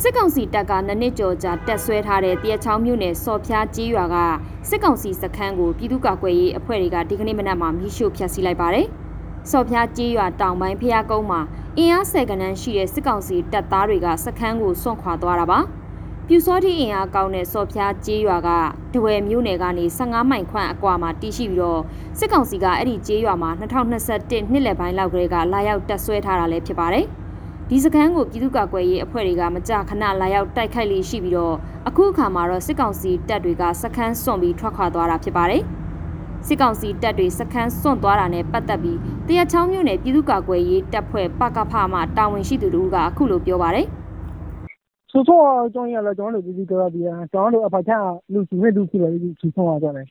စစ်ကောင်စီတပ်ကနှစ်နှစ်ကျော်ကြာတက်ဆွဲထားတဲ့တရချောင်းမြို့နယ်စော်ဖျားကြီးရွာကစစ်ကောင်စီစခန်းကိုပြည်သူ့ကာကွယ်ရေးအဖွဲ့တွေကဒီကနေ့မနက်မှာမိရှို့ဖျက်ဆီးလိုက်ပါတယ်။စော်ဖျားကြီးရွာတောင်ပိုင်းဖျားကုန်းမှာအင်အားဆယ်ကနန်းရှိတဲ့စစ်ကောင်စီတပ်သားတွေကစခန်းကိုစွန့်ခွာသွားတာပါ။ပြူစောတိအင်အားကောင်းတဲ့စော်ဖျားကြီးရွာကတဝယ်မြို့နယ်ကနေ15မိုင်ခွန့်အကွာမှာတည်ရှိပြီးတော့စစ်ကောင်စီကအဲ့ဒီကြီးရွာမှာ2021နှစ်လယ်ပိုင်းလောက်ကလေးကလာရောက်တက်ဆွဲထားတာလည်းဖြစ်ပါတယ်။ ဒီစခန်းကိုပြည်သူ့ကာကွယ်ရေးအဖွဲ့တွေကမကြာခဏလာရောက်တိုက်ခိုက်လေးရှိပြီးတော့အခုအခါမှာတော့စစ်ကောင်စီတပ်တွေကစခန်းစွန့်ပြီးထွက်ခွာသွားတာဖြစ်ပါတယ်။စစ်ကောင်စီတပ်တွေစခန်းစွန့်သွားတာနဲ့ပတ်သက်ပြီးတရချောင်းမြို့နယ်ပြည်သူ့ကာကွယ်ရေးတပ်ဖွဲ့ပကဖမှတာဝန်ရှိသူတို့ကအခုလိုပြောပါတယ်ဆိုးဆိုးရွားရွားအကြောင်းရလဲကျွန်တော်တို့ပြည်သူတော်ပြည်ကျွန်တော်တို့အဖချာလူကြီးမဲ့လူဖြစ်တယ်လူကြီးဆုံးသွားတယ်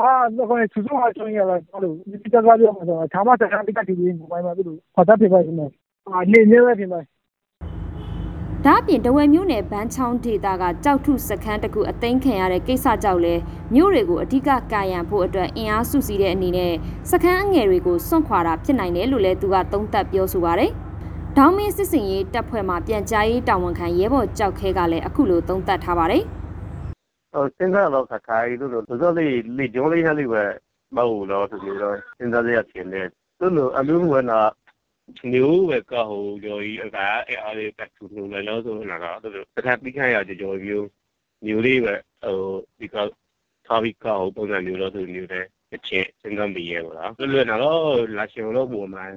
အာတော့ဆိုးဆိုးရွားအကြောင်းရလဲကျွန်တော်တို့ပြည်သူတော်ပြောမှာဆိုတော့ဌာမစကားတိတ်တိတ်ပြီးမိုဘိုင်းမှာပြီးလို့ဖတ်တတ်ပြပါဦးမယ် အာနေနေပဲပြင်ပါ။ဒါ့အပြင်တဝယ်မြို့နယ်ဗန်းချောင်းဒေသကကြောက်ထုစခန်းတစ်ခုအသိမ်းခံရတဲ့ကိစ္စကြောင့်လဲမြို့တွေကိုအဓိကကာယံဖို့အတွက်အင်အားစုစည်းတဲ့အနေနဲ့စခန်းအငယ်တွေကိုစွန့်ခွာတာဖြစ်နိုင်တယ်လို့လဲသူကသုံးသပ်ပြောဆိုပါတယ်။ဒေါင်းမင်းစစ်စင်ရေးတပ်ဖွဲ့မှပြန်ကြားရေးတာဝန်ခံရဲဘော်ကြောက်ခဲကလည်းအခုလိုသုံးသပ်ထားပါတယ်။ဟိုစဉ်းစားတော့ခက်ခိုင်းလို့လို့တော်လေးလေကြောလေးဟာလေးပဲမဟုတ်တော့သူတို့စဉ်းစားရခြင်းနဲ့သူတို့အမျိုးဝင်တာ မျိုးပဲကဟိုကြော်ကြီးအကာအဲအားလေးကထူလို့လည်းလို့ဆိုလာတော့သူတို့တစ်ခါပြီးခိုင်းရကြော်မျိုးမျိုးလေးပဲဟိုဒီကသာဘီကဟိုပုံစံမျိုးလို့သူမျိုးတဲ့အချင်းစဉ်းစားမိရဲ့ပေါ့လွယ်လွယ်တော့လာရှင်လို့ပုံမှန်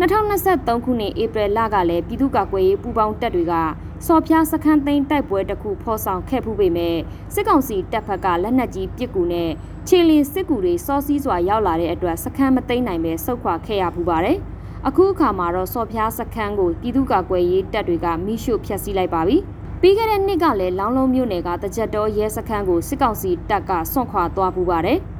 2023ခုနှစ်ဧပြီလကလည်းပြည်သူ့ကာကွယ်ရေးပူးပေါင်းတပ်တွေကစော်ဖျားစခန်းသိမ်းတိုက်ပွဲတစ်ခုဖော်ဆောင်ခဲ့ဖူးပေမဲ့စစ်ကောင်စီတပ်ဖက်ကလက်နက်ကြီးပစ်ကူနဲ့ခြေလင်းစစ်ကူတွေစောစီးစွာရောက်လာတဲ့အတွက်စခန်းမသိမ်းနိုင်ပဲဆုတ်ခွာခဲ့ရပူပါတယ်။ အခုအခါမှာတော့စော်ဖျားစခန်းကိုပြည်သူ့ကာကွယ်ရေးတပ်တွေကမိရှို့ဖျက်ဆီးလိုက်ပါပြီ။ပြီးခဲ့တဲ့နှစ်ကလည်းလောင်းလုံးမြို့နယ်ကတကြက်တော်ရဲစခန်းကိုစစ်ကောင်စီတပ်ကစွန့်ခွာသွားပူပါတယ်။